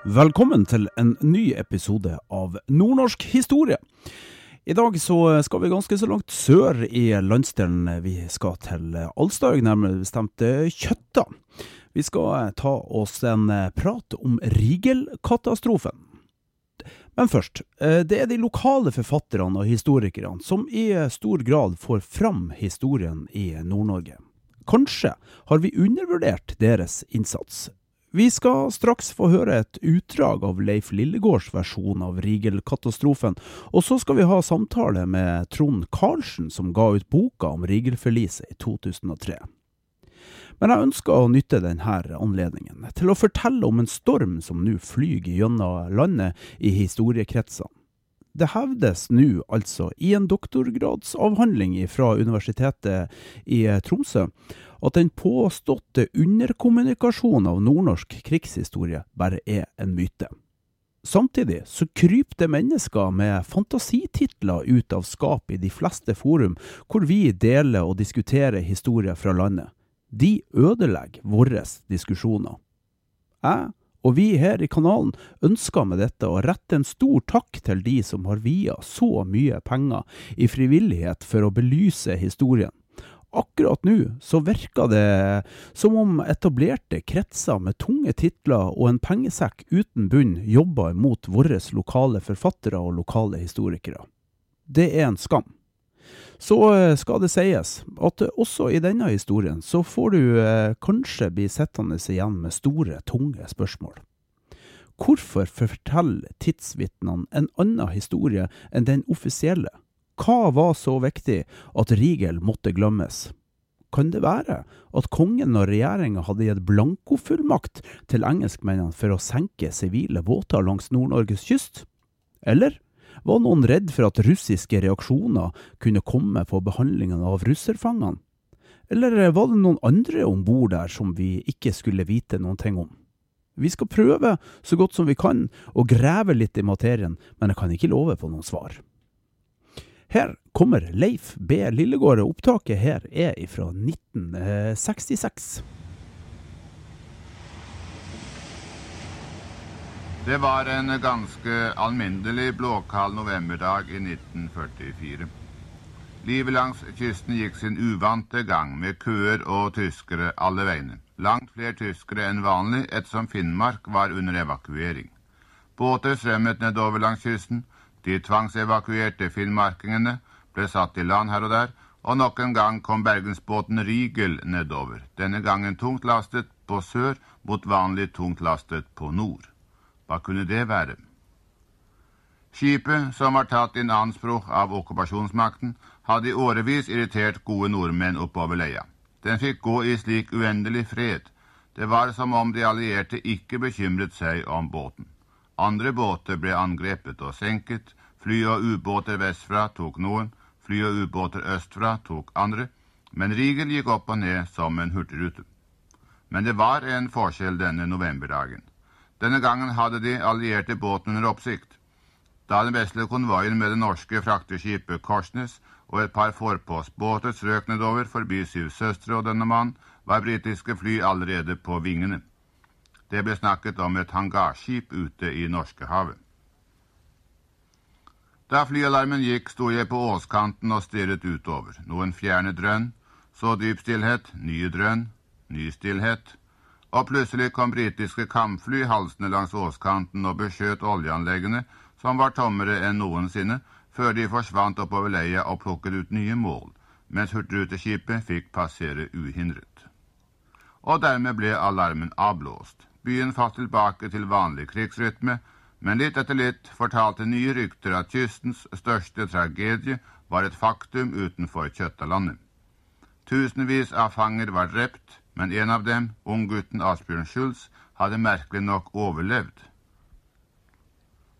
Velkommen til en ny episode av Nordnorsk historie. I dag så skal vi ganske så langt sør i landsdelen. Vi skal til Alstaug, nærmere bestemt Kjøtta. Vi skal ta oss en prat om Rigel-katastrofen. Men først, det er de lokale forfatterne og historikerne som i stor grad får fram historien i Nord-Norge. Kanskje har vi undervurdert deres innsats. Vi skal straks få høre et utdrag av Leif Lillegårds versjon av Rigel-katastrofen, og så skal vi ha samtale med Trond Karlsen, som ga ut boka om Rigel-forliset i 2003. Men jeg ønsker å nytte denne anledningen til å fortelle om en storm som nå flyr gjennom landet i historiekretsene. Det hevdes nå altså i en doktorgradsavhandling fra Universitetet i Tromsø at den påståtte underkommunikasjonen av nordnorsk krigshistorie bare er en myte. Samtidig så kryper det mennesker med fantasititler ut av skap i de fleste forum hvor vi deler og diskuterer historier fra landet. De ødelegger våre diskusjoner. Jeg og vi her i kanalen ønsker med dette å rette en stor takk til de som har via så mye penger i frivillighet for å belyse historien. Akkurat nå så virker det som om etablerte kretser med tunge titler og en pengesekk uten bunn jobber mot våre lokale forfattere og lokale historikere. Det er en skam. Så skal det sies at også i denne historien så får du eh, kanskje bli sittende igjen med store, tunge spørsmål. Hvorfor forteller tidsvitnene en annen historie enn den offisielle? Hva var så viktig at Rigel måtte glemmes? Kan det være at kongen og regjeringa hadde gitt blankofullmakt til engelskmennene for å senke sivile båter langs Nord-Norges kyst? Eller var noen redd for at russiske reaksjoner kunne komme på behandlingen av russerfangene? Eller var det noen andre om bord der som vi ikke skulle vite noen ting om? Vi skal prøve så godt som vi kan å grave litt i materien, men jeg kan ikke love på noen svar. Her kommer Leif B. Lillegård, og opptaket her er fra 1966. Det var en ganske alminnelig blåkald novemberdag i 1944. Livet langs kysten gikk sin uvante gang, med køer og tyskere alle veiene. Langt flere tyskere enn vanlig ettersom Finnmark var under evakuering. Båter strømmet nedover langs kysten. De tvangsevakuerte finnmarkingene ble satt i land her og der, og nok en gang kom bergensbåten Rigel nedover, denne gangen tungt lastet på sør mot vanlig tungt lastet på nord. Hva kunne det være? Skipet, som var tatt inn anspråk av okkupasjonsmakten, hadde i årevis irritert gode nordmenn oppover leia. Den fikk gå i slik uendelig fred. Det var som om de allierte ikke bekymret seg om båten. Andre båter ble angrepet og senket, fly og ubåter vestfra tok noen, fly og ubåter østfra tok andre, men Rigel gikk opp og ned som en hurtigrute. Men det var en forskjell denne novemberdagen. Denne gangen hadde de allierte båten under oppsikt. Da den vesle konvoien med det norske frakteskipet Korsnes og et par forpostbåter strøk nedover forbi Syv søstre og denne mann, var britiske fly allerede på vingene. Det ble snakket om et hangarskip ute i Norskehavet. Da flyalarmen gikk, sto jeg på åskanten og stirret utover. Noen fjerne drønn, så dyp stillhet, nye drønn, ny stillhet og plutselig kom britiske kampfly halsende langs åskanten og beskjøt oljeanleggene, som var tommere enn noensinne, før de forsvant oppover leia og plukket ut nye mål, mens hurtigruteskipet fikk passere uhindret. Og dermed ble alarmen avblåst. Byen falt tilbake til vanlig krigsrytme. Men litt etter litt fortalte nye rykter at kystens største tragedie var et faktum utenfor Kjøttalandet. Tusenvis av fanger var drept, men en av dem, unggutten Asbjørn Schulz, hadde merkelig nok overlevd.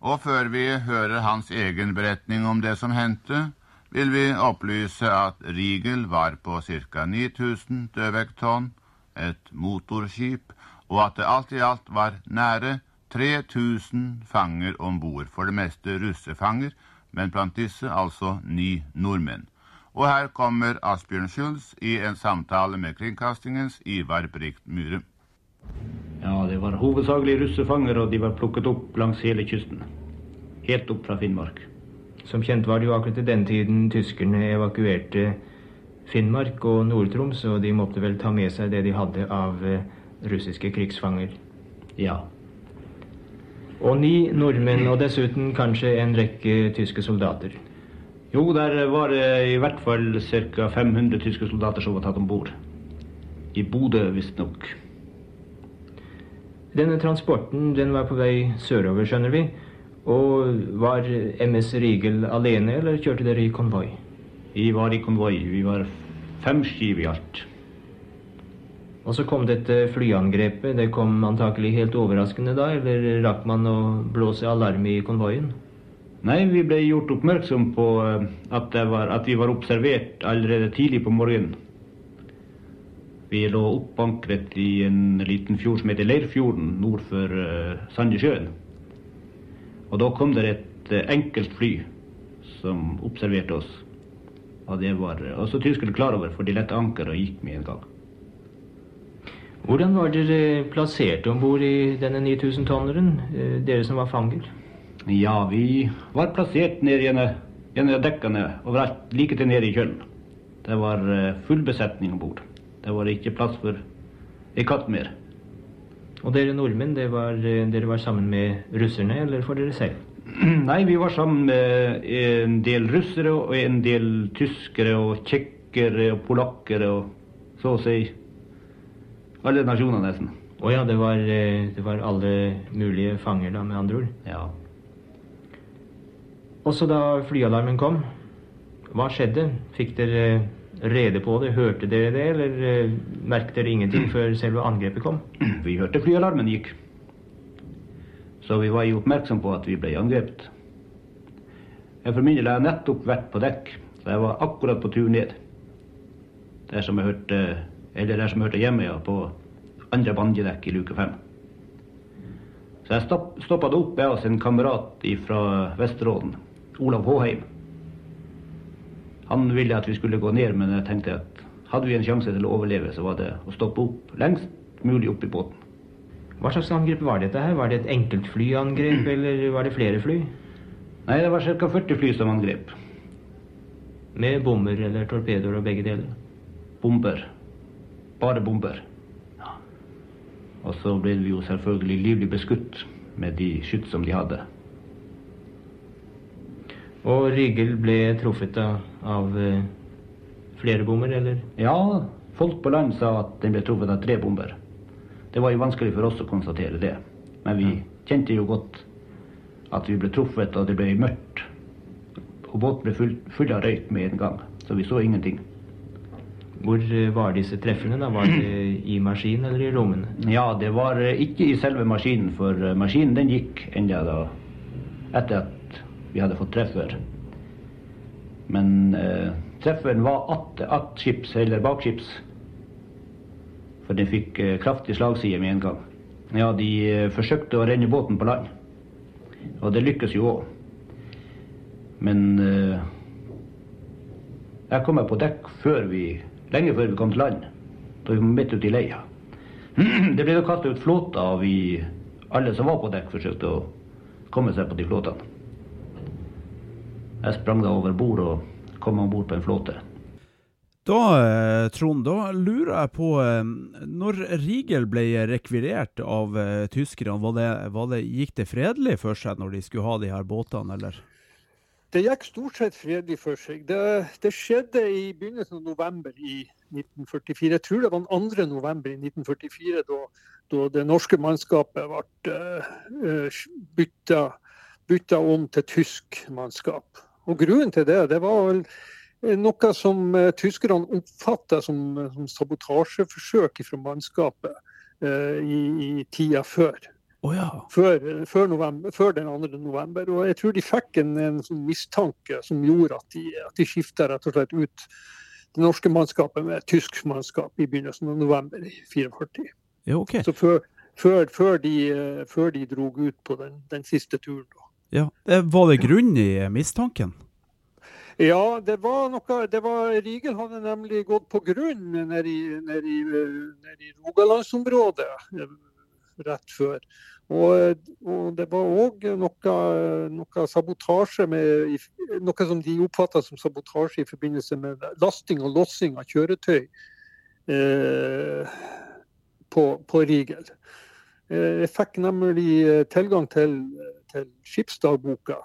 Og før vi hører hans egen beretning om det som hendte, vil vi opplyse at Rigel var på ca. 9000 dødvekttonn, et motorskip, og at det alt i alt var nære 3000 fanger om bord, for det meste russefanger, men blant disse altså ni nordmenn. Og her kommer Asbjørn Schulz i en samtale med kringkastingens Ivar Brikt Myhre. Ja, det var hovedsakelig russefanger, og de var plukket opp langs hele kysten. Helt opp fra Finnmark. Som kjent var det jo akkurat i den tiden tyskerne evakuerte Finnmark og Nord-Troms, og de måtte vel ta med seg det de hadde av eh, russiske krigsfanger. Ja. Og ni nordmenn, og dessuten kanskje en rekke tyske soldater. Jo, der var det i hvert fall ca. 500 tyske soldater som var tatt om bord. I Bodø, visstnok. Denne transporten den var på vei sørover, skjønner vi. Og var MS Rigel alene, eller kjørte dere i konvoi? Vi var i konvoi. Vi var fem skip i alt. Og så kom dette flyangrepet. Det kom antakelig helt overraskende da, eller rakk man å blåse alarm i konvoien? Nei, vi ble gjort oppmerksom på eh, at, var, at vi var observert allerede tidlig på morgenen. Vi lå oppankret i en liten fjord som heter Leirfjorden, nord for Sandesjøen. Og da kom det et uh, enkelt fly som observerte oss. Og det var også tyskerne klar over, for de lette anker og gikk med en gang. Hvordan var dere plassert om bord i denne 9000-tonneren, dere som var fanger? Ja, vi var plassert nede i en av dekkene overalt, like til nede i kjølen. Det var eh, full besetning om bord. Det var ikke plass for ei katt mer. Og dere nordmenn, det var, eh, dere var sammen med russerne, eller for dere selv? Nei, vi var sammen med en del russere og en del tyskere og tsjekkere og polakkere og så å si alle nasjoner, nesten. Å ja, det var, eh, det var alle mulige fanger, da, med andre ord? Ja. Også da flyalarmen kom, hva skjedde? Fikk dere rede på det? Hørte dere det, eller uh, merket dere ingenting før selve angrepet kom? Vi hørte flyalarmen gikk. Så vi var jo oppmerksom på at vi ble angrepet. Jeg for min del har nettopp vært på dekk, så jeg var akkurat på tur ned. Der som jeg hørte, eller der som hørte hjemme, ja, på andre banjedekk i luke fem. Så jeg stopp, stoppa opp jeg oss en kamerat fra Vesterålen. Olav Håheim. Han ville at vi skulle gå ned, men jeg tenkte at hadde vi en sjanse til å overleve, så var det å stoppe opp lengst mulig opp i båten. Hva slags angrep var dette her? Var det et enkeltflyangrep, eller var det flere fly? Nei, det var ca. 40 fly som angrep. Med bomber eller torpedoer og begge deler? Bomber. Bare bomber. Og så ble vi jo selvfølgelig livlig beskutt med de skytt som de hadde. Og Rygel ble truffet av, av uh, flere bomber, eller? Ja, folk på land sa at den ble truffet av tre bomber. Det var jo vanskelig for oss å konstatere det. Men vi kjente jo godt at vi ble truffet, og det ble mørkt. Og båten ble full, full av røyk med en gang, så vi så ingenting. Hvor eh, var disse treffene? da? Var det i maskinen eller i rommene? Ja, det var eh, ikke i selve maskinen, for maskinen den gikk enda da etter at vi hadde fått treffer. Men eh, trefferen var attskips eller bakskips. For den fikk eh, kraftig slagside med en gang. Ja, de eh, forsøkte å renne båten på land. Og det lykkes jo òg. Men eh, jeg kom på dekk før vi, lenge før vi kom til land. Da vi var midt ute i leia. Det ble kasta ut flåter, og vi, alle som var på dekk, forsøkte å komme seg på de flåtene. Jeg sprang da over bord og kom om bord på en flåte. Da, eh, Trond, da lurer jeg på eh, Når Rigel ble rekvirert av uh, tyskerne, var det, var det, gikk det fredelig for seg når de skulle ha de her båtene, eller? Det gikk stort sett fredelig for seg. Det, det, skjedde i begynnelsen av november i 1944. Jeg tror det var den 2. november i 1944 da, da det norske mannskapet ble uh, bytta, bytta, om til tysk mannskap. Og Grunnen til det det var vel noe som tyskerne oppfatta som, som sabotasjeforsøk fra mannskapet uh, i, i tida før. Oh, ja. før, før, november, før, den 2. november. Og jeg tror de fikk en, en sånn mistanke som gjorde at de, at de skifta rett og slett ut det norske mannskapet med tysk mannskap i begynnelsen av november i 44. Ja, okay. Så før, før, før, de, før de drog ut på den, den siste turen. Ja. Var det grunn i mistanken? Ja, det var noe det var, Rigel hadde nemlig gått på grunn nede i, i, ned i Rogalandsområdet rett før. Og, og det var òg noe, noe, sabotasje med, Noe som de oppfatta som sabotasje i forbindelse med lasting og lossing av kjøretøy eh, på, på, Rigel. Eh, jeg fikk nemlig tilgang til, til skipsdagboka.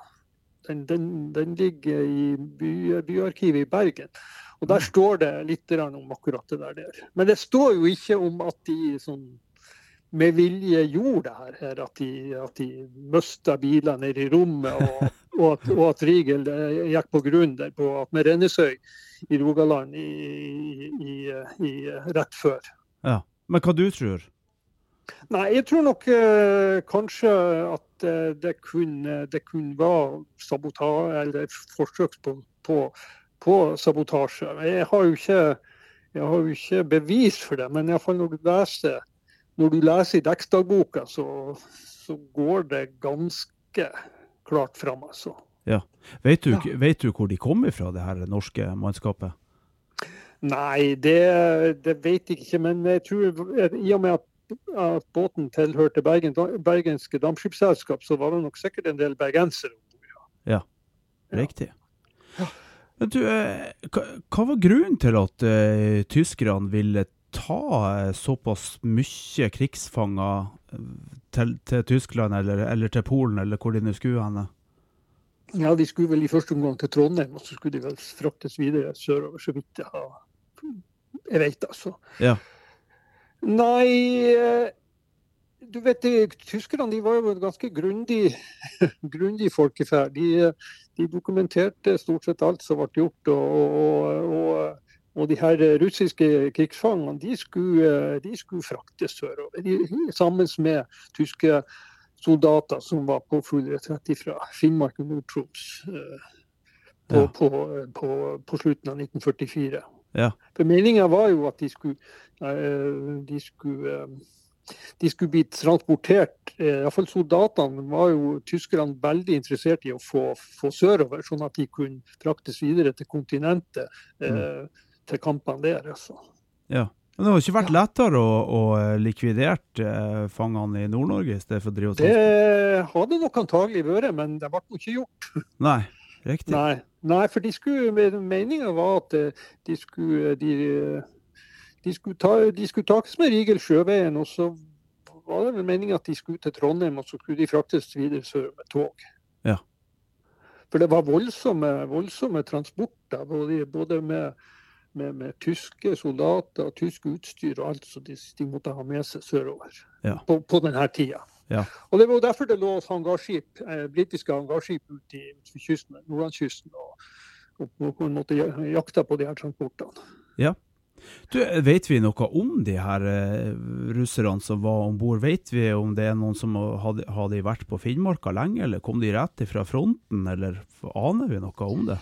Den, den, den, ligger i by, byarkivet i Bergen. Og Der står det litt om akkurat det der. Men det står jo ikke om at de sånn med vilje gjorde det her. At de, at de mista biler nede i rommet, og, og, at, og at Rigel eh, gikk på grunn der på med Rennesøy i Rogaland i, i, i, rett før. Ja, Men hva du tror? Nei, jeg tror nok eh, kanskje at eh, det kunne, det kunne være sabotasje, eller forsøk på, på, på, sabotasje. Jeg har jo ikke, jeg har jo ikke bevis for det, men iallfall når du leser når du leser i dekksdagboka, så, så, går det ganske klart fram. Altså. Ja. Vet du, ja. vet du, hvor de kom fra, det her norske mannskapet? Nei, det, det, vet jeg ikke. Men jeg tror, i og med at, at båten tilhørte Bergen, Bergenske Dampskipsselskap, så var det nok sikkert en del bergensere om bord. Ja. ja, riktig. Ja. Du, eh, hva, var grunnen til at uh, tyskerne ville ta såpass mye krigsfanger eh, til, til Tyskland eller, eller, til Polen, eller hvor de nå skulle henne? Ja, de skulle vel i første omgang til Trondheim, og så skulle de vel fraktes videre sørover, så vidt jeg har Jeg vet, altså. Ja. Nei eh, du vet, de, Tyskerne de var jo en ganske grundig, grundig folkeferd. De, de, dokumenterte stort sett alt som ble gjort. og, og, og og de her russiske krigsfangene de skulle, de skulle fraktes sørover, sammen med tyske soldater som var på full retrett fra Finnmark og Nord-Troms eh, på, ja. på, på, på, slutten av 1944. Ja. For Meninga var jo at de skulle, eh, de skulle, eh, de skulle bli transportert Iallfall soldatene var jo tyskerne veldig interessert i å få, få sørover, sånn at de kunne fraktes videre til kontinentet. Mm til kampene der. Altså. Ja. Men det har ikke vært lettere å, å likvidere eh, fangene i Nord-Norge i stedet for å drive og Det hadde nok antagelig vært, men det ble ikke gjort. Nei, riktig. Nei, Nei for de skulle, meninga var at eh, de skulle, de, de skulle, ta, de skulle takes med Rigel sjøveien, og så var det vel meninga at de skulle til Trondheim, og så skulle de fraktes videre sør med tog. Ja. For det var voldsomme, voldsomme transporter, både, både med med, med, tyske soldater, tysk utstyr og alt som de, de, måtte ha med seg sørover ja. på, på, denne tida. Ja. Og Det var derfor det lå hangarskip, eh, britiske hangarskip ute i kysten, nordlandskysten og, og, og måtte jakta på de her transportene. Ja. Du, vet vi noe om de her uh, russerne som var om bord? Vet vi om det er noen som hadde, hadde vært på Finnmarka lenge, eller kom de rett fra fronten, eller aner vi noe om det?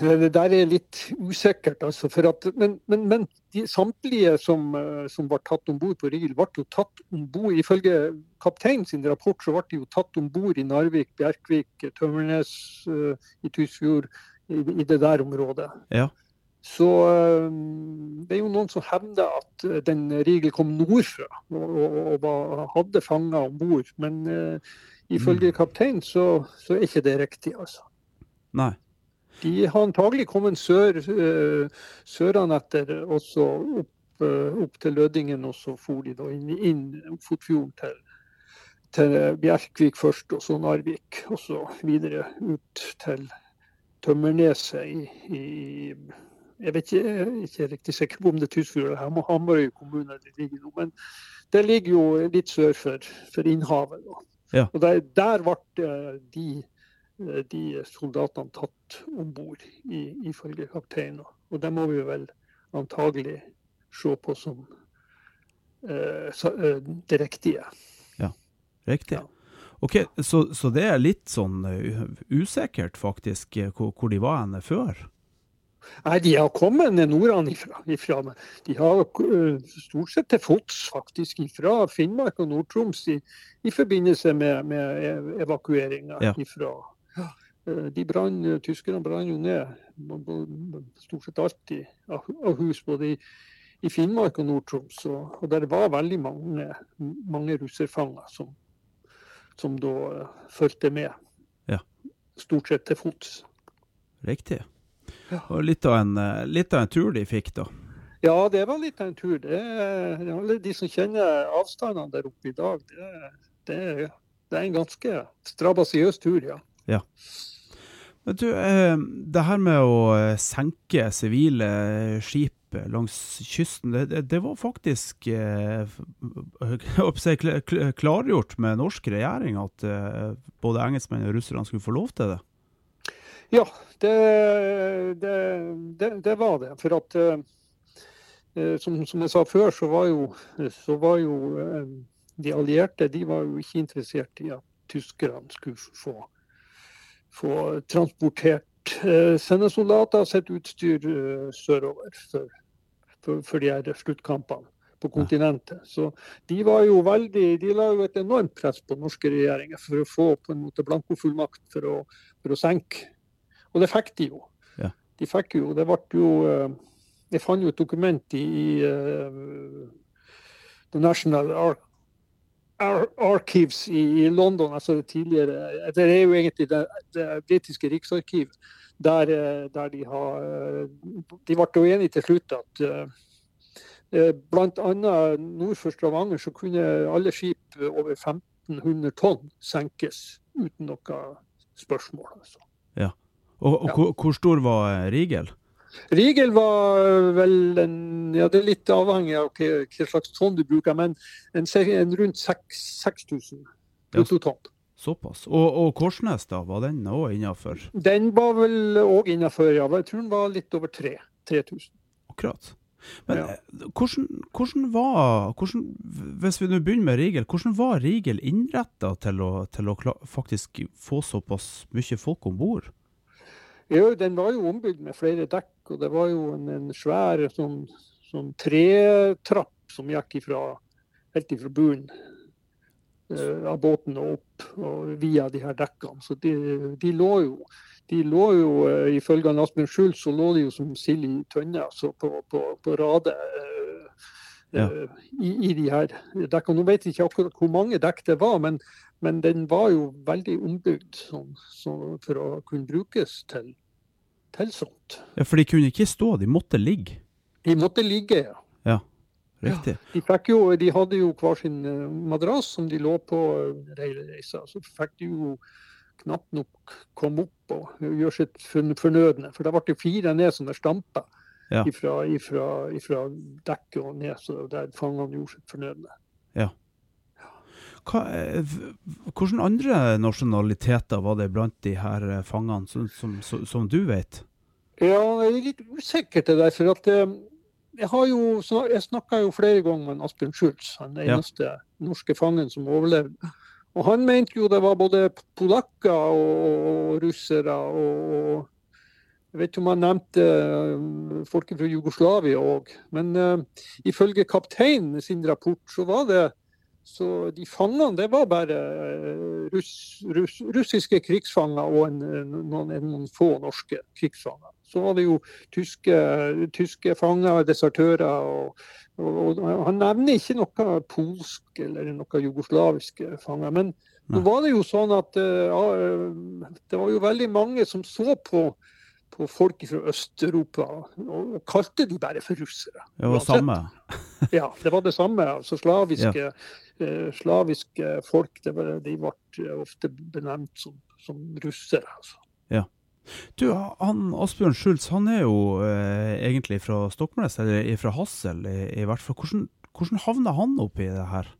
Det der er litt usikkert. Altså, at, men, men, men de, samtlige som, eh, som var tatt om bord på Rigel, ble jo tatt om bord Ifølge kapteinen sin rapport så ble de jo tatt om bord i Narvik, Bjerkvik, Tømmernes, uh, i Tysfjord, i, i, det der området. Ja. Så uh, det er jo noen som hevder at den Rigel kom nordfra og, og, og hadde fanger om bord. Men uh, ifølge mm. kapteinen så, så, er ikke det riktig, altså. Nei. De har antagelig kommet sør, uh, søranetter, også opp, uh, opp, til Lødingen, og så for de da inn, inn Ofotfjorden til, til Bjerkvik først, og så Narvik. Og så videre ut til Tømmerneset i, i Jeg vet ikke, jeg er ikke riktig sikker på om det er Tysfjord eller Hamarøy kommune det ligger nå. Men det ligger jo litt sør for, for Innhavet. Ja. Og der, der ble de, de soldatene tatt om bord, ifølge kapteinen. Og det må vi vel antagelig se på som eh, eh, det riktige. Ja, riktig. Ja. Ok, så, så, det er litt sånn uh, usikkert, faktisk, hvor, hvor de var henne før? Nei, de har kommet nordenfra. Ifra, men de har stort sett til fots, faktisk, fra Finnmark og Nord-Troms i, i, forbindelse med, med evakueringa ja. ifra. Uh, de brann, Tyskerne brant jo ned stort sett alltid av, hus, både i, i Finnmark og Nord-Troms. Og, og der var veldig mange, mange russerfanger som som da uh, fulgte med. Ja. Stort sett til fots. Riktig. Ja. Og litt av, en, eh, litt av, en, tur de fikk, da? Ja, det var litt av en tur. Det alle de som kjenner avstandene der oppe i dag, det, det, det er en ganske strabasiøs tur, ja. Ja. Men du, eh, det her med å senke sivile skip langs kysten, det, det var faktisk eh, klargjort med norsk regjering at eh, både engelskmenn og russerne skulle få lov til det? Ja, det, det, det, var det. For at eh, som, som, jeg sa før, så var jo, så var jo eh, de allierte de var jo ikke interessert i at tyskerne skulle få, få transportert eh, sendesoldater sitt utstyr eh, sørover for for, for de her sluttkampene på kontinentet. Så de var jo veldig, de la jo et enormt press på norske regjeringer for å få på en måte blankofullmakt for å, for å senke. Og det fikk de jo. Ja. De fikk jo, det ble jo eh, Jeg fant jo et dokument i, i uh, The National Ar Ar Archives i, London, altså det tidligere Det er jo egentlig det, det britiske riksarkivet der, der, de har De ble jo enige til slutt at eh, bl.a. nord for Stavanger så kunne alle skip over 1500 tonn senkes uten noe spørsmål. Altså. Ja. Og, og ja. Hvor, hvor, stor var Rigel? Rigel var vel en Ja, det er litt avhengig av hva, hva slags tonn du bruker, men en, en rundt 6000 bruttotonn. Ja. Såpass. Og, og, Korsnes, da, var den òg innafor? Den var vel òg innafor, ja. Jeg tror den var litt over 3000. Akkurat. Men ja. Eh, hvordan, hvordan, var hvordan, Hvis vi nå begynner med Rigel, hvordan var Rigel innretta til, til, å faktisk få såpass mye folk om bord? Ja, den var jo ombygd med flere dekk, og det var jo en, en svær sånn, sånn tretrapp som gikk ifra, helt ifra bunnen Eh, av båten og opp og via de her dekkene. Så de, de lå jo de lå jo, eh, Ifølge Asbjørn Schulz så lå de jo som sild i tønne altså på, på, på rade uh, ja. uh, i, i, de her dekkene. Nå vet jeg ikke akkurat hvor mange dekk det var, men, men den var jo veldig ombygd sånn, så for å kunne brukes til, til sånt. Ja, For de kunne ikke stå, de måtte ligge? De måtte ligge, ja. ja. Riktig. Ja, de, jo, de, hadde jo hver sin eh, madrass som de lå på hele reisa. Så fikk de jo knapt nok komme opp og gjøre sitt fornødne. For det ble fire ned sånne stamper ja. ifra, ifra, ifra dekket og ned, så der fangene gjorde sitt fornødne. Ja. Hva, hvordan andre nasjonaliteter var det blant de her eh, fangene, som, som, som, som du vet? Ja, jeg er litt usikker til det. for at jeg har jo jeg snakka jo flere ganger med Asbjørn Schultz, den eneste ja. norske fangen som overlevde. Og han mente jo det var både polakker og russere og Jeg vet ikke om han nevnte folket fra Jugoslavia òg. Men uh, ifølge kapteinen sin rapport så var det så de fangene det var bare eh, russ, russ, russiske krigsfanger og en, noen, noen, få norske krigsfanger. Så var det jo tyske, tyske fanger, desertører. Og, og, og, han nevner ikke noe polsk eller noe jugoslaviske fanger. Men nå var det jo sånn at ja, det var jo veldig mange som så på på folk fra Øst-Europa, og, og kalte de bare for russere. Det var det samme. Ja, det var det samme. altså Slaviske, eh, slaviske folk det var, de ble ofte benevnt som, som russere. altså. Du, han Asbjørn Schultz, han er jo eh, egentlig fra Stokmarknes, eller fra Hassel i, i hvert fall. Hvordan, hvordan havna han oppi det her?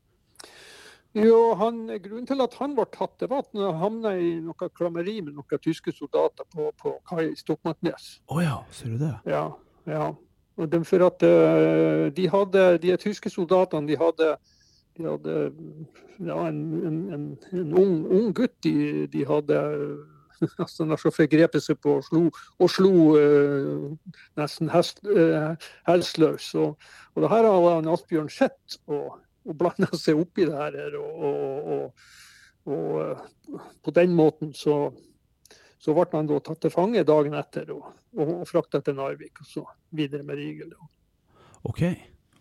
Jo, han, Grunnen til at han ble tatt, det var at han havna i noe klammeri med noen tyske soldater på, på kai i Stokmarknes. Å ja, ser du det? Ja, ja. Og det, for at eh, de hadde, de tyske soldatene de hadde, de hadde ja, en, en, en, en ung, ung gutt de, de hadde altså Han har forgrepet seg på og slo, og slo uh, nesten hest, uh, helseløs. Og, og det her har han Asbjørn sett og, og blanda seg opp i det her. Og, og, og, og eh, på den måten så, så ble han da tatt til fange dagen etter og, og, frakta til Narvik, og så videre med Rigel. OK,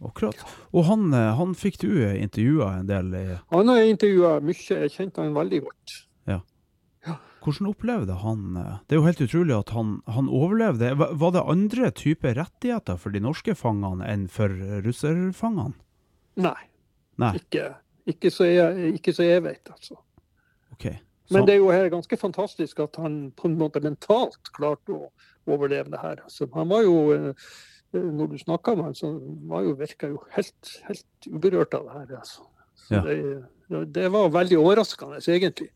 akkurat. Og han, eh, han fikk du intervjua en del. i- Han har jeg intervjua mye, jeg kjente han veldig godt. Hvordan opplevde han eh, Det er jo helt utrolig at han, han overlevde. Var det andre typer rettigheter for de norske fangene enn for russerfangene? Nei, ikke, ikke, så jeg, ikke så jeg vet, altså. Okay. Så, Men det er jo her ganske fantastisk at han på en måte mentalt klarte å overleve det her. Altså, han var jo, eh, når du snakka med han, så var jo, virka jo helt, helt uberørt av det her. Altså. Så Ja. det, det var veldig overraskende, egentlig.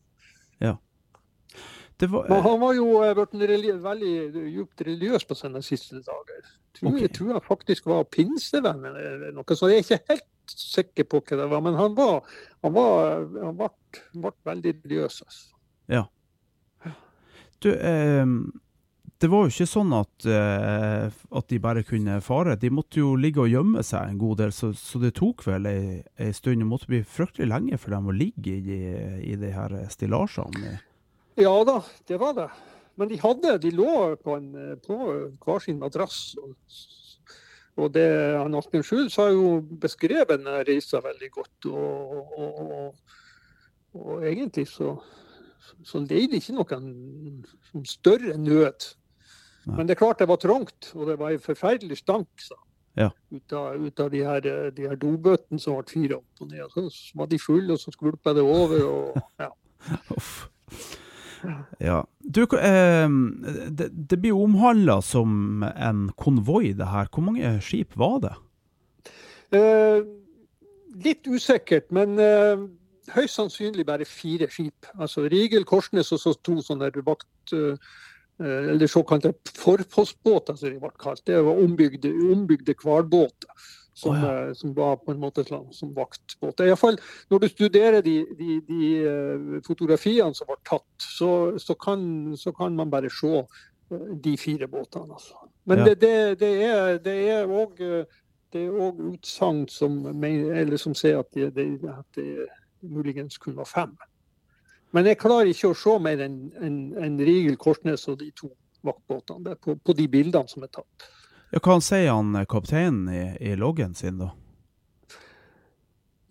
det var, Men han var jo eh, blitt veldig djupt religiøs på sine siste dager. Tror, okay. Jeg tror han faktisk var pinsevenn eller noe så Jeg er ikke helt sikker på hva det var, men han var, han var, han ble, ble veldig religiøs. Altså. du, eh, det var jo ikke sånn at, eh, at de bare kunne fare. De måtte jo ligge og gjemme seg en god del, så, så det tok vel ei, ei stund. Det måtte bli fryktelig lenge for dem å ligge i i de her stillasjene. Ja da, det var det. Men de hadde, de lå på, en, på hver sin madrass. Og, og det, han Asbjørn Schultz har jo beskrevet denne reisa veldig godt. Og, og, og, og egentlig så, så leide ikke noen større nød. Nei. Men det er klart det var trangt, og det var en forferdelig stank. sa. Ja. Ut av, ut av de her, de her dobøttene som ble fyrt opp og ned. Så var de fulle, og så skvulpa det over. og ja. Ja. Du, eh, det, det blir jo omhandla som en konvoi, det her. Hvor mange skip var det? Eh, litt usikkert, men eh, høyst sannsynlig bare fire skip. Altså Rigel, Korsnes og så to sånne vakt... eh, eller såkalte forpostbåter, som de ble kalt. Det var ombygde, ombygde hvalbåter. Som, oh, ja. eh, som var på en måte som vaktbåt. Fall når du studerer de, de, de eh, fotografiene som ble tatt, så, så, kan, så kan man bare se eh, de fire båtene. Altså. Men Ja. det, det, det er òg det er òg utsagn som, eller som sier at det, det, at det muligens kun var fem. Men jeg klarer ikke å se mer enn en, en Rigel, Korsnes og de to vaktbåtene på, på de bildene som er tatt. Ja, hva sier han eh, kapteinen i, i loggen sin, da?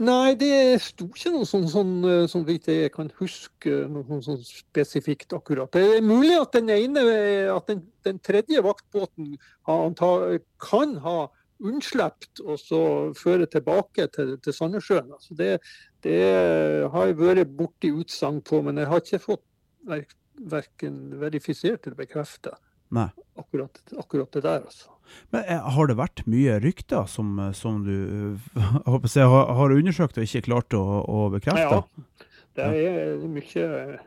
Nei, det sto ikke noe sånn, sånn eh, som jeg kan huske noe sånn, sånn spesifikt akkurat. Det er mulig at den ene, at den, den tredje vaktbåten kan ha unnslept og så føre tilbake til, til Sandnessjøen. Altså det, det har jeg vært borti utsagn på, men jeg har ikke fått verken verifisert eller bekreftet Nei. akkurat, akkurat det der. altså. Men eh, har det vært mye rykter som, eh, som du eh, jeg håper har, har undersøkt og ikke klart å, å bekrefte? Ja, det er mye,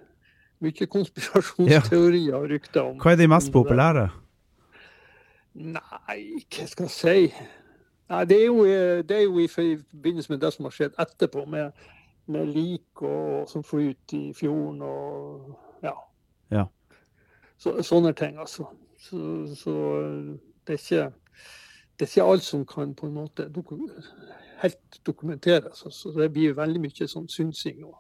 mye konspirasjonsteorier og rykter om Hva er de mest populære? Nei, hva skal jeg si? Nei, det, er jo, eh, det er jo i forbindelse med det som har skjedd etterpå, med, med lik og, som flyter i fjorden og ja. Ja. Så, sånne ting, altså. Så, så eh, det, er ikke, det er ikke alt som kan på en måte doku helt dokumenteres. Altså. Det blir veldig mye sånn synsing. Og,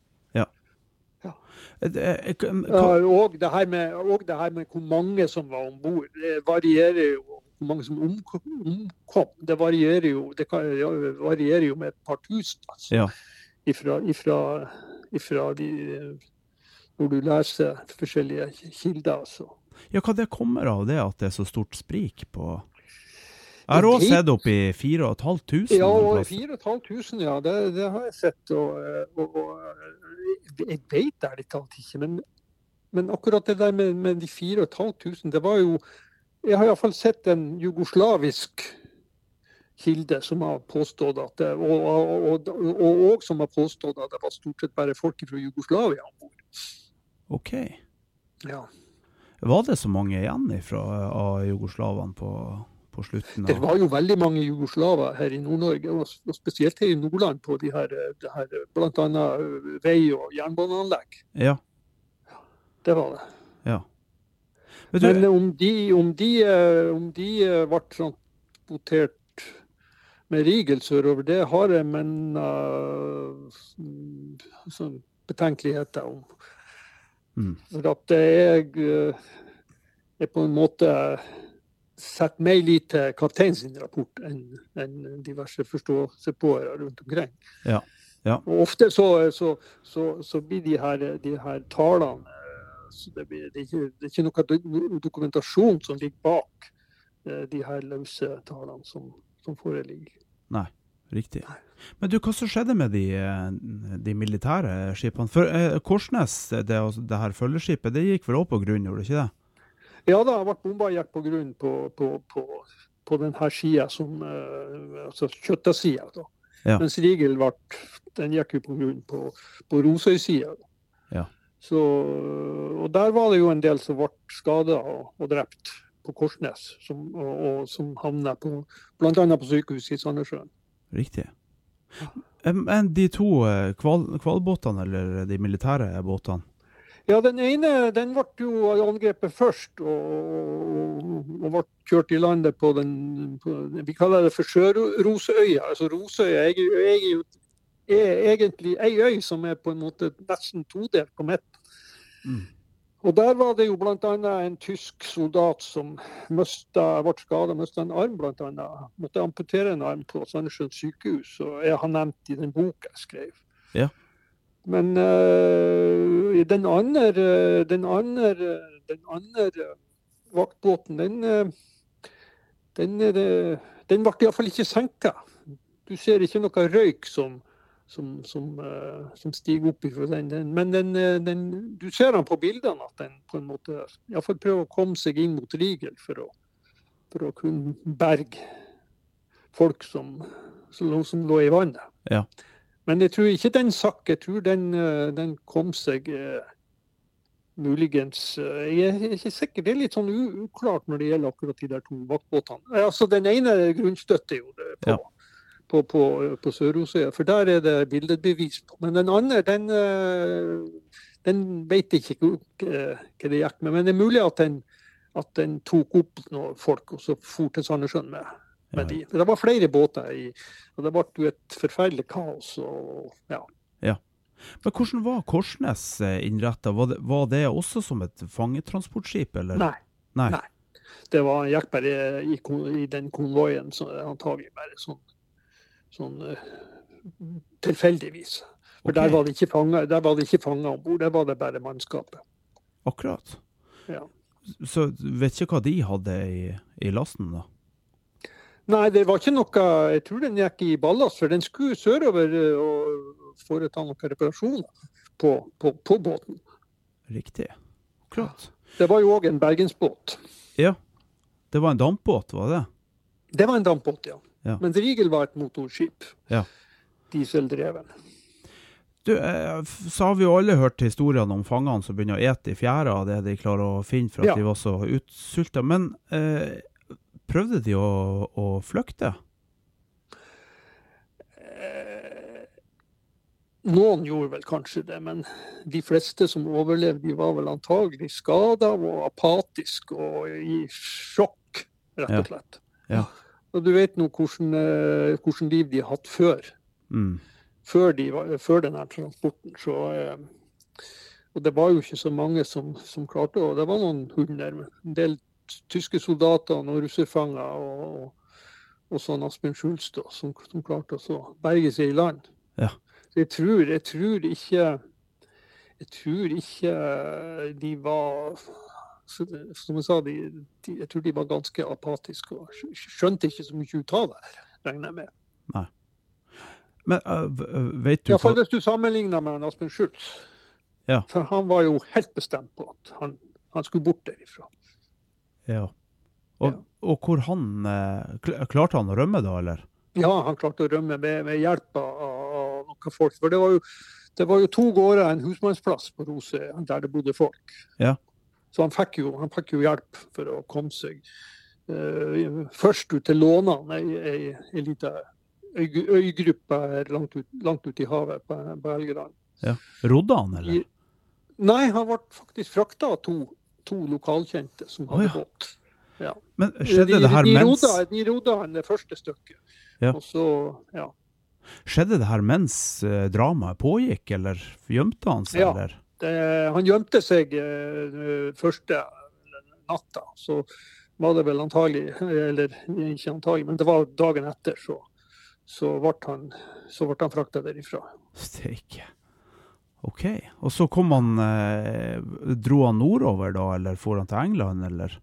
Eh, eh, Ja, hva- og, det her med, og det her med hvor mange som var om bord. Det varierer jo. Hvor mange som omkom. omkom. Det varierer jo det kan, ja, varierer jo med et par tusen. Altså. Ja. Ifra, ifra, ifra de Når du leser forskjellige kilder. Altså. Ja, hva det kommer av det at det er så stort sprik på Jeg har òg sett opp i 4500. Ja, noen og 4500, ja. Det, det har jeg sett. Og, og, og jeg vet ærlig talt ikke. Men, men akkurat det der med, med de 4500, det var jo Jeg har iallfall sett en jugoslavisk kilde som har påstått at det, og, og, og, og, og som har påstått at det var stort sett bare folk fra Jugoslavia om bord. OK. Ja. Var det så mange igjen fra av jugoslavene på, på slutten? Det var jo veldig mange jugoslaver her i Nord-Norge, og spesielt her i Nordland, på de her, de her bl.a. vei- og jernbaneanlegg. Ja. Det var det. ja. Men, du, Men om de, om de, om de ble transportert med Rigel sørover, det har jeg men uh, betenkeligheter om. Mm. For at jeg eh, er på en måte setter mer lit til kapteinen sin rapport enn enn diverse forståelsespåere rundt omkring. Ja, ja. Og ofte så, så, så, så blir de her, de her talene eh, så det, blir, det, er ikke, det er ikke noe dokumentasjon som ligger bak eh, de her løse talene som, som foreligger. Nei, riktig. Men du, hva som skjedde med de, eh, de militære skipene? For eh, Korsnes, det, altså, det her følgeskipet, det gikk vel også på grunn, gjorde det ikke det? Ja da, ble bomba gikk på grunn på, på, på, på denne sida, som eh, altså kjøttasida. Ja. Mens Rigel ble, den gikk jo på grunn på, på Rosøy-sida. Ja. Så, og der var det jo en del som ble skada og, og drept på Korsnes, som, og, og som havna på bl.a. på sykehuset i Sandnessjøen. Riktig. Men de to eh, kval, hvalbåtene, eller de militære båtene? Ja, den ene den ble jo angrepet først og, og, ble kjørt i landet på den på, Vi kaller det for Sjøroseøya. Altså Rosøya er, er, er egentlig ei øy som er på en måte nesten todelt på midten. Mm. Og der var det jo bl.a. en tysk soldat som mista, ble skada, mista en arm bl.a. Måtte amputere en arm på Sandnessjøen sykehus. Og jeg har nevnt i den boka jeg skrev. Ja. Men eh, den andre, eh, den andre, den andre vaktbåten, den, den, den, eh, den ble iallfall ikke senka. Du ser ikke noe røyk som, som, som, eh, som stiger opp ifra den. den men den, eh, den, du ser den på bildene at den på en måte iallfall prøver å komme seg inn mot Rigel for å, for å kunne berge folk som, som, lå- som lå i vannet. Ja. Men jeg tror ikke den sakk. Jeg tror den, eh, den kom seg uh, muligens uh, Jeg er ikke sikker. Det er litt sånn uklart når det gjelder akkurat de der to vaktbåtene. Altså, den ene grunnstøtter jo det på, Ja. På, på, på Sørosøya, for der er det billedbevis på. Men den andre, den, eh, den vet jeg ikke eh, hva det gikk med. Men det er mulig at den, at den tok opp noen folk og så for til Sandnessjøen med, med Ja. de. Det var flere båter, i, og det ble jo et forferdelig kaos. og ja. Men hvordan var Korsnes innretta? Var, det- var det også som et fangetransportskip, eller? Nei. Nei. Nei. Det var, gikk bare i, i den konvoien, antagelig bare sånn, sånn eh, tilfeldigvis. For okay. der var det ikke fanger, der var det ikke fanger om bord, der var det bare mannskapet. Akkurat. Ja. Så vet ikke hva de hadde i, i lasten, da? Nei, det var ikke noe Jeg tror den gikk i ballast, for den skulle sørover eh, og foreta noen reparasjoner på, på, på båten. Riktig. Klart. Det var jo òg en bergensbåt. Ja. Det var en dampbåt, var det? Det var en dampbåt, ja. Ja. Men Rigel var et motorskip. Ja. Dieseldreven. Du, eh, så har vi jo alle hørt historiene om fangene som begynner å ete i fjæra av det de klarer å finne for at Ja. de var så utsulta. Men eh, prøvde de å, å flykte? Noen gjorde vel kanskje det, men de fleste som overlevde, de var vel antagelig skada og apatiske og i sjokk, rett og slett. Ja. Og du vet nå hvordan, eh, hvordan liv de har hatt før, Mm. før, de før denne transporten. Så, eh, og det var jo ikke så mange som, som klarte det. Det var noen hundre, en del tyske soldater og russerfanger og, og, og sånn Asbjørn Schulz da, som, som klarte å så berge seg i land. Ja. Så jeg tror, jeg tror ikke Jeg tror ikke de var som jeg sa, de, de, jeg tror de var ganske apatiske og skjønte ikke så mye ut av det, regner jeg med. Men uh, vet du Iallfall hvis du sammenligner med Aspen Schultz. Ja. For han var jo helt bestemt på at han, han skulle bort derifra. Ja. Og, og hvor han eh, Klarte han å rømme da, eller? Ja, han klarte å rømme med, med hjelp av, av noen folk. For det var jo, det var jo to gårder og en husmannsplass på Rose der det bodde folk. Ja. Så han fikk jo, han fikk jo hjelp for å komme seg uh, først ut til Lånan, ei, ei, lita øy, øygruppe langt ut, langt ut i havet på, på Helgeland. Ja. Rodde han, eller? I- Nei, han ble faktisk frakta av to, to lokalkjente som hadde oh, ja. båt. Ja. Men skjedde de, det her de mens Roda, de roda han det første stykket. Ja. Og så, ja. Skjedde det her mens eh, dramaet pågikk, eller gjemte han seg, Ja. eller? Det, han gjemte seg eh, første natta. Så var det vel antagelig, eller ikke antagelig, men det var dagen etter, så, så ble han, så ble han frakta derifra. Steike. OK. Og så kom han eh, Dro han nordover da, eller for han til England, eller?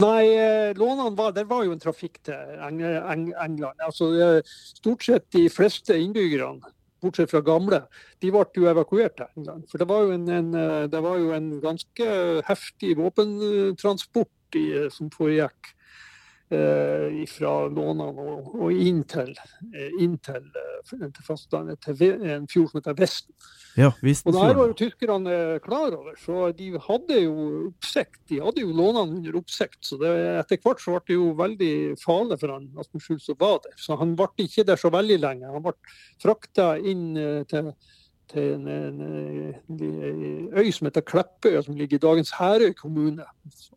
Nei, eh, lånene var, det var jo en trafikk til Eng Eng England. Altså, eh, stort sett de fleste innbyggerne, bortsett fra gamle, de ble jo evakuert her en gang. For det var jo en, en, eh, var jo en ganske heftig våpentransport i, eh, som foregikk eh, fra lånene og, og inn til, eh, inn til, eh, til fastlandet, til en fjord som heter Vesten. Ja, Og det her var jo tyskerne eh, klar over, så de hadde jo oppsikt. De hadde jo lånene under oppsikt. Så det, etter hvert så ble det jo veldig farlig for han Aspen Schulz å være der. Så han ble ikke der så veldig lenge. Han ble frakta inn til, til en, en, en, øy som heter Kleppøya, som ligger i dagens Herøy kommune.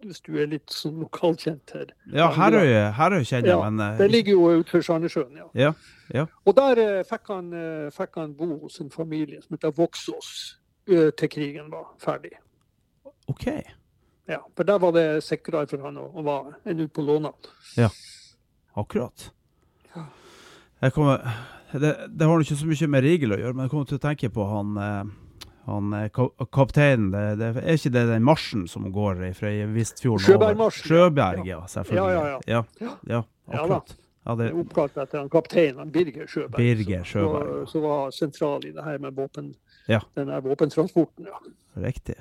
Hvis du er litt sånn lokalkjent her. Ja, Herøy, Herøy kjenner jeg, Ja, men eh, Det ligger jo utenfor Sandnessjøen, ja. Ja, ja. Og der eh, fikk, han, eh, fikk han bo hos en familie som heter Voksås, eh, til krigen var ferdig. OK. Ja, for der var det sikrere for han å, å være enn ute på Lånan. Akkurat. Jeg kommer, det, det har ikke så mye med Rigel å gjøre, men jeg kommer til å tenke på han, eh, han eh, ka- kapteinen. Det, det, er ikke det den marsjen som går fra Vistfjorden? Sjøbergmarsjen. Sjøberg, ja. Selvfølgelig. Ja, ja, ja. Ja. ja, Ja akkurat. Ja, Det oppkalt etter han kapteinen Birger Sjøberg. Birger som- var, ja. Som var sentral i det her med våpen, Ja. denne våpentransporten. Ja. Riktig.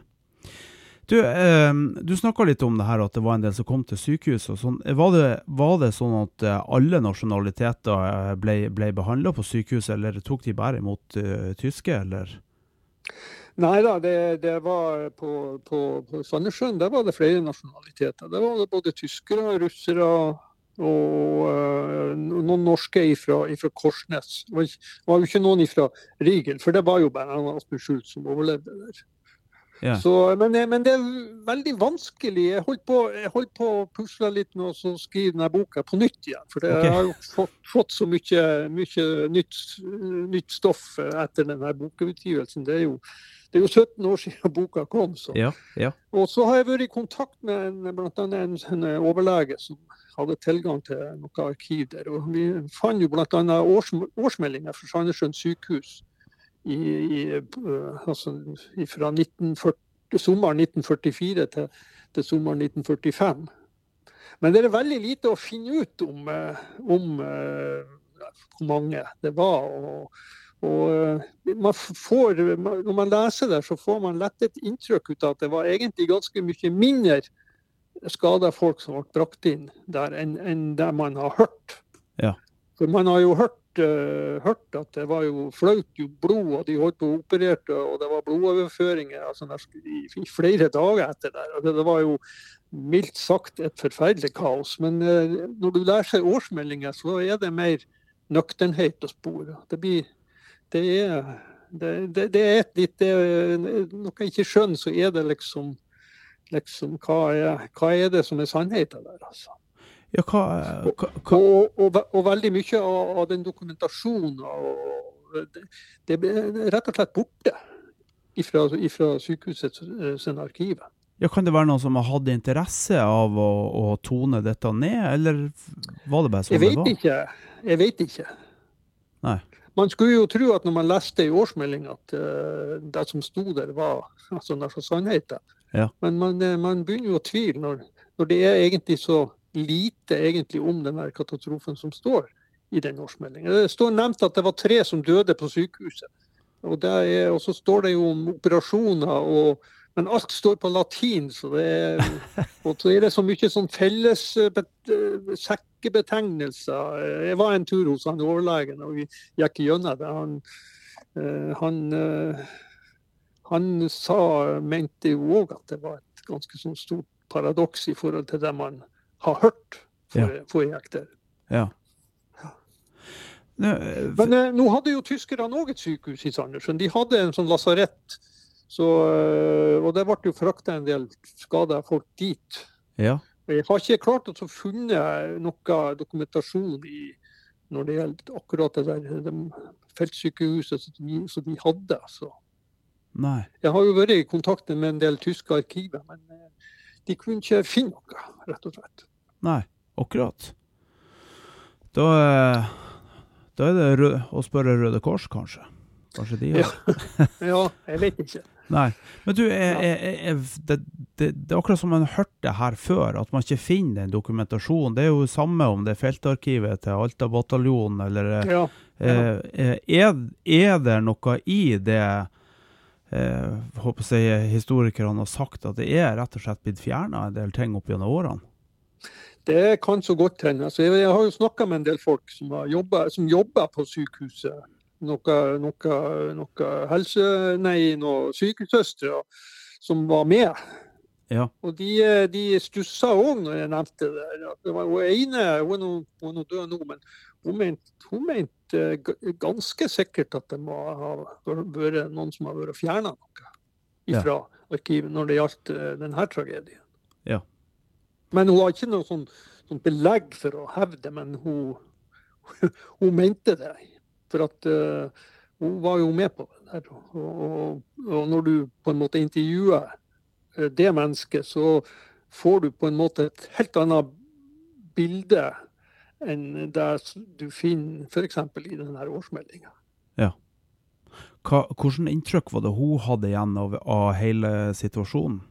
Du, eh, du snakka litt om det her at det var en del som kom til sykehus. og sånn. Var det, var det sånn at eh, alle nasjonaliteter eh, ble, ble behandla på sykehuset, eller tok de bare imot uh, tyske, eller? Nei da, det, det var på, på, på Sandnessjøen der var det flere nasjonaliteter. Der var det både tyskere, russere og uh, noen norske ifra, ifra Korsnes. Det var, var jo ikke noen ifra Rigel, for det var jo bare Asbjørn Schultz som overlevde der. Ja. Så, men, men det er veldig vanskelig. Jeg holdt på, jeg holdt på å pusle litt med å skrive denne boka på nytt igjen. For det, Ok. jeg har jo fått, fått så mye, mye nytt, nytt stoff etter denne bokutgivelsen. Det er jo, det er jo 17 år siden boka kom. Så. Ja, ja. Og så har jeg vært i kontakt med annet en, en overlege som hadde tilgang til noe arkiv der. Og vi fant jo bl.a. Års, årsmeldinger fra Sandnessjøen sykehus i, i, altså, fra 1940, sommeren 1944 til, til sommeren 1945. Men det er veldig lite å finne ut om, eh, om eh, hvor mange det var. og og eh, man får, Når man leser det, så får man lett et inntrykk ut av at det var egentlig ganske mye mindre skada folk som ble brakt inn der, enn enn det man har hørt. Ja. For man har jo hørt, eh, hørt at det var jo flaut jo blod, og de holdt på å opererte, og det var blodoverføringer altså, i, flere dager etter det. Og det, var jo mildt sagt et forferdelig kaos. Men uh, når du leser årsmeldinger, så er det mer nøkternhet å spore. Det blir det er, det, det, det er et litt Noe jeg ikke skjønner, så er det liksom, liksom hva, er, hva er det som er sannheten der, altså. Ja hva, hva, hva Og, og, og veldig mye av, den dokumentasjonen og det, det ble rett og slett borte ifra, sykehusets eh, sin arkiv. ja, Kan det være noen som har hatt interesse av å, å tone dette ned, eller var det bare sånn det var? ikke. Jeg vet ikke. Nei. Man skulle jo tro at når man leste i årsmeldinga at uh, det som sto der, var altså, sannheten. Ja. Men man, eh, man begynner jo å tvile når, når det er egentlig så lite egentlig om den her katastrofen som står i den årsmeldingen. Det står nevnt at det var tre som døde på sykehuset. Og, er, så står det jo om operasjoner, og, men alt står på latin. Så det er, og så er det så mye sånn felles eh, eh, sekkebetegnelser. Jeg var en tur hos han overlegen, og vi gikk gjennom det. Han, eh, han, eh, han sa, mente jo òg at det var et ganske sånn stort paradoks i forhold til det man har hørt for, forrige etter. Ja. Eh, Men eh, nå hadde jo tyskerne òg et sykehus i Sandnessjøen. De hadde en sånn lasarett. Så, eh, og det ble jo frakta en del skada folk dit. ja. Jeg har ikke klart å få funnet noe dokumentasjon i, når det gjelder akkurat det der de feltsykehuset som de, som de hadde. Så. Nei. Jeg har jo vært i kontakt med en del tyske arkiver, men eh, de kunne ikke finne noe, rett og slett. Nei. Akkurat. Da, eh, da er det å spørre Røde Kors, kanskje. Kanskje de har Ja. Ja, jeg vet ikke. Nei. Men du, jeg, jeg, jeg, det, det, det er akkurat som man har hørt det her før, at man ikke finner den dokumentasjonen. Det er jo samme om det er feltarkivet til Alta bataljon, eller eh, Ja. eh, er, er det noe i det eh, håper jeg historikerne har sagt, at det er rett og slett blitt fjerna en del ting opp gjennom årene? Det kan så godt hende. Altså, jeg, jeg har jo snakka med en del folk som, jobbet, som jobber på sykehuset. Noe, noe, noe helse... Nei, noen sykehussøstre som var med. Ja. Og de, de stussa òg når jeg nevnte det. Det var, hun ene hun er nå død nå, men hun mente, ment, eh, ganske sikkert at det må ha vært noen som har vært fjerna noe Ja. arkivet når det gjaldt eh, denne tragedien. Ja. Men hun har ikke noe sånn, sånn belegg for å hevde, men hun, hun mente det. For at uh, hun var jo med på det der. Og, og, og når du på en måte intervjuer eh, det mennesket, så får du på en måte et helt annet bilde enn det du finner f.eks. i denne årsmeldinga. Hva, hvordan inntrykk var det hun hadde igjen av, av hele situasjonen?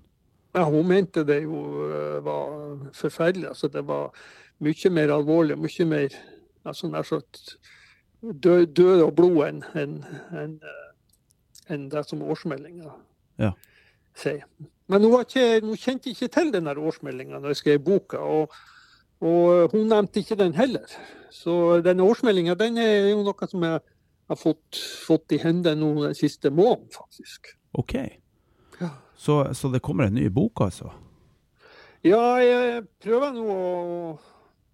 Ja, hun mente det jo eh, var forferdelig. Altså, det var mye mer alvorlig, mye mer altså, nær sagt død, død og blod enn en, en, en det som årsmeldinga Ja. sier. Men hun, var ikke, hun kjente ikke til den årsmeldinga når jeg skrev boka, og, og hun nevnte ikke den heller. Så denne årsmeldinga den er jo noe som jeg har fått, fått i hendene nå den siste måneden, faktisk. OK. Så, så det kommer en ny bok, altså? Ja, jeg prøver nå å,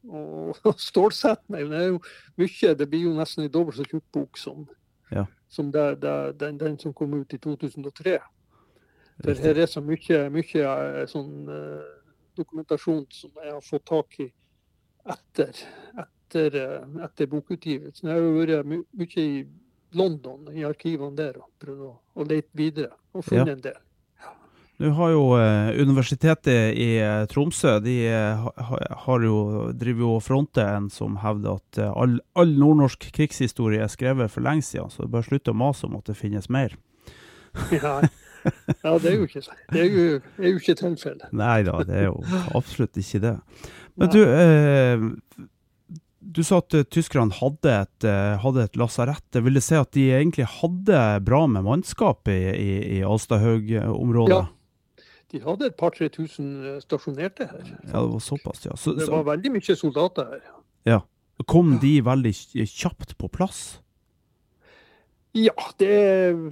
å, å stålsette meg. men Det er jo mye. Det blir jo nesten en dobbelt så tjukk bok som, Ja. som det, det, den, den som kom ut i 2003. For her er så mye, mye eh, sånn eh, dokumentasjon som jeg har fått tak i etter, etter, eh, etter bokutgivelsen. Jeg har jo vært my mye i London, i arkivene der, og prøvd å lete videre. Og funnet Ja. en del. Nå har jo eh, Universitetet i eh, Tromsø de eh, har jo, driver jo og fronter en som hevder at all, all nordnorsk krigshistorie er skrevet for lenge siden, så det bør slutte å mase om at det finnes mer. Ja, ja det er jo ikke, det er jo, er jo ikke tilfellet. Nei da, det er jo absolutt ikke det. Men du, eh, du sa at tyskerne hadde et, hadde et lasarett. Det vil det si at de egentlig hadde bra med mannskap i, i, i Alstahaug-området? Ja. De hadde et par-tre tusen eh, stasjonerte her. Ja, det var såpass, ja. Så, Det var veldig mye soldater her. Ja. kom de veldig kjapt på plass? Ja, det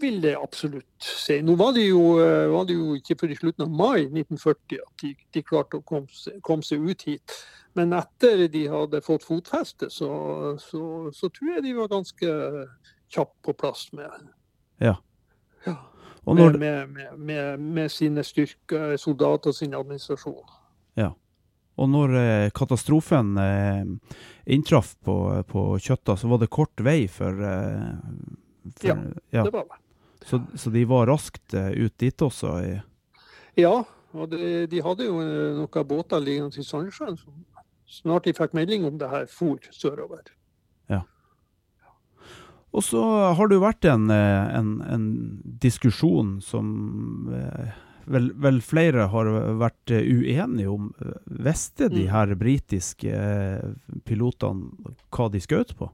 vil jeg absolutt si. Nå var det jo, eh, var det jo ikke før i slutten av mai 1940 at de, de klarte å komme kom seg ut hit. Men etter de hadde fått fotfeste, så, så, så tror jeg de var ganske kjapt på plass med, Ja. ja, med, med, med, med, sine styrker, soldater og sin administrasjon. Ja. og når eh, katastrofen eh, inntraff på, på Kjøtta, så var det kort vei for, eh, for Ja, ja. Det var det. Så, så de var raskt eh, ut dit også? I, Ja, og de, de hadde jo eh, noen båter liggende i Sandnessjøen snart de fikk melding om det her for sørover. Og så har det jo vært en, eh, en, en diskusjon som eh, vel, vel, flere har vært uenige om. Visste de mm. her britiske pilotene hva de skjøt på?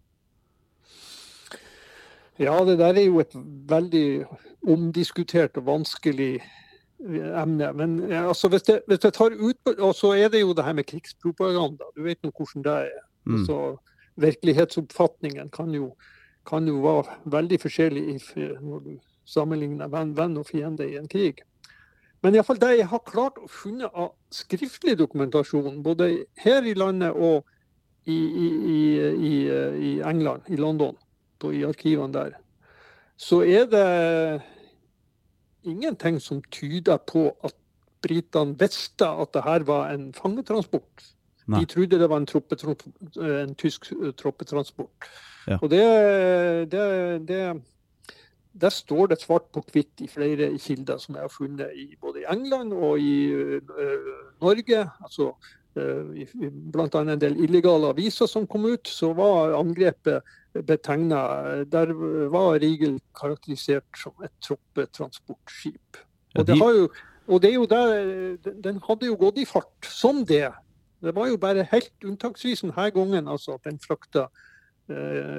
Ja, det der er jo et veldig omdiskutert og vanskelig emne. Men altså, hvis, det, hvis det tar ut Og så er det jo det her med krigspropaganda. Du vet nå hvordan det er. Mm. Så Virkelighetsoppfatningen kan jo, kan jo være veldig forskjellig når du sammenligner venn, venn og fiende i en krig. Men iallfall det jeg har klart å funne av skriftlig dokumentasjon, både her i landet og i, i, i, i England, i London, på, i arkivene der, så er det ingenting som tyder på at britene visste at det her var en fangetransport. Nei. De trodde det var en, en tysk troppetransport. Ja. Og det, det, det, Der står det svart på hvitt i flere kilder som jeg har funnet i både i England og i uh, Norge. altså uh, Bl.a. en del illegale aviser som kom ut, så var angrepet betegna Der var Rigel karakterisert som et troppetransportskip. Og, det jo, og det der, den hadde jo gått i fart som det. Det var jo bare helt unntaksvis denne gangen altså, at den frakta eh,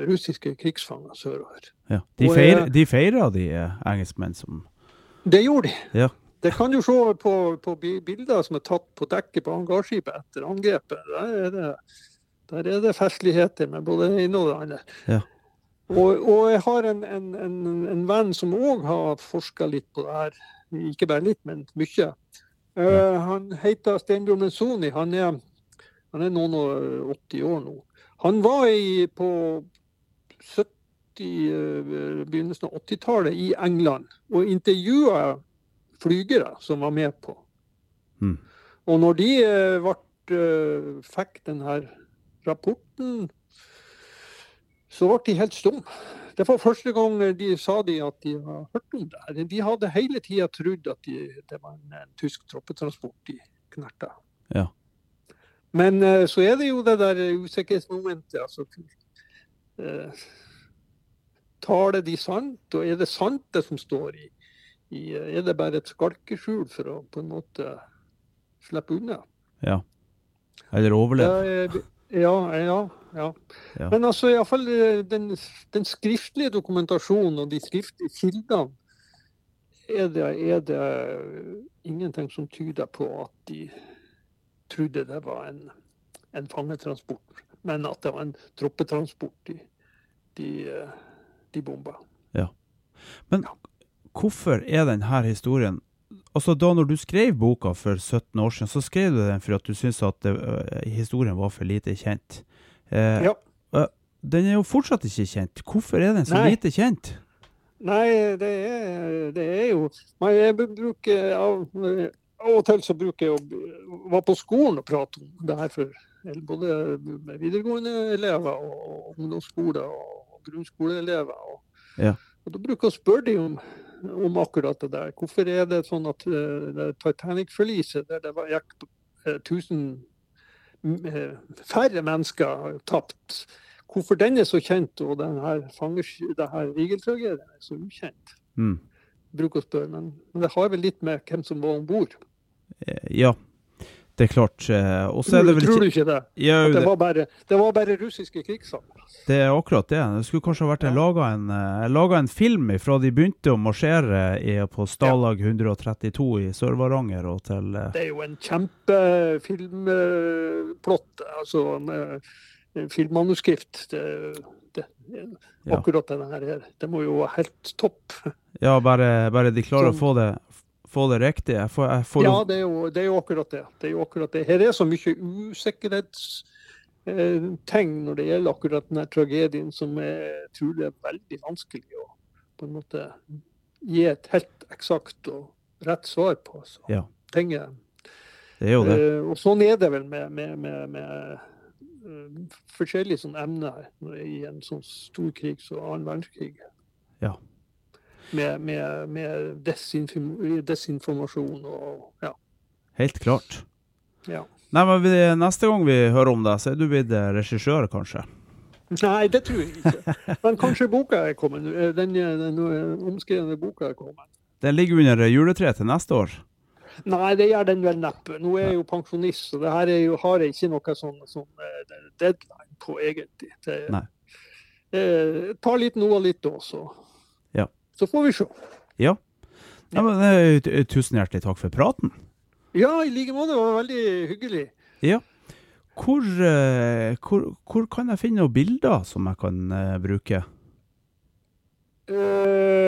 russiske krigsfanger sørover. Ja. De, feir, de feira de eh, engelskmenn som Det gjorde de. Ja. Det kan du se på, på bilder som er tatt på dekket på hangarskipet etter angrepet. Der er det der er det festligheter med både det ene og det andre. Ja. Og, og, jeg har en, en, en, en venn som òg har forska litt på det her. Ikke bare litt, men mye. Uh. Han heter Steinbjørn Menzoni. Han er, han er noen og 80 år nå. Han var i, på 70, uh, begynnelsen av 80-tallet i England og intervjua flygere som var med på. Mm. Og når de ble, fikk denne rapporten, så ble de helt stumme. Det var første gang de sa de at de har hørt om det. De hadde hele tida trodd at de, det var en, en, tysk troppetransport de knerta. Ja. Men uh, så er det jo det der usikkerhetsmomentet. altså uh, Taler de sant, og er det sant det som står i, i uh, Er det bare et skalkeskjul for å på en måte slippe unna? Ja. Eller overleve? Ja, ja, ja. ja. Men altså iallfall eh, den, den skriftlige dokumentasjonen og de skriftlige kildene er det, er det ingenting som tyder på at de trodde det var en, en fangetransport, men at det var en troppetransport de, de, eh, de bomba. Ja. Men hvorfor er denne historien altså da når du skrev boka for 17 år siden, så skrev du den for at du syntes at det, uh, historien var for lite kjent. Eh, ja. Uh, den er jo fortsatt ikke kjent. Hvorfor er den så Nei. lite kjent? Nei, det er, det er jo Jeg bruker av, av og til så bruker jeg å være på skolen og prate om det her for både videregående elever og ungdomsskole og grunnskoleelever. Og, ja. og da bruker jeg å spørre dem om om akkurat det der. Hvorfor er det sånn at uh, Titanic-forliset, der det var, gikk uh, tusen uh, færre mennesker tapt, hvorfor den er så kjent, og denne Rigel-tragedien er så ukjent? Mm. Bruker å spørre, men, men, det har vel litt med hvem som var om bord? Ja, det er klart. Eh, er det vel Tror du ikke det? Ja, det, var bare, det var bare russiske krigssanger? Det er akkurat det. Det skulle kanskje ha vært ja. laga en, uh, en, film fra de begynte å marsjere på Stalag 132 i Sør-Varanger og til Det er jo en kjempefilmplott, altså en filmmanuskript. Det, det, akkurat ja. denne her. Det må jo være helt topp. Ja, bare, bare de klarer Som, å få det, få det riktig. Jeg får, jeg får ja, det er, jo, det er, jo, akkurat det. det er jo akkurat det. Her er så mye usikkerhetstegn eh, når det gjelder akkurat denne tragedien, som jeg tror det er veldig vanskelig å på en måte gi et helt eksakt og rett svar på. Så ja. ting er, det er jo det. Eh, og sånn er det vel med, med, med, med uh, forskjellige sånne emner i en sånn stor krig som annen verdenskrig. Ja med, med, med desinformasjon og ja. Helt klart. Ja. Nei, men vi, Neste gang vi hører om deg, så er du blitt eh, regissør, kanskje? Nei, det tror jeg ikke. Men kanskje boka er kommet. Den, den, den omskrevne boka er kommet. Den ligger under juletreet til neste år? Nei, det gjør den vel neppe. Nå er jeg jo pensjonist, så det her er jo, har jeg ikke noe sånn, sånn eh, deadline på, egentlig. Det, Nei. Eh, tar litt nå og litt da, så. Så får vi se. Ja. ja men, eh, tusen hjertelig takk for praten. Ja, i like måte. Det var veldig hyggelig. Ja. Hvor, eh, hvor, hvor kan jeg finne noen bilder som jeg kan eh, bruke? Eh,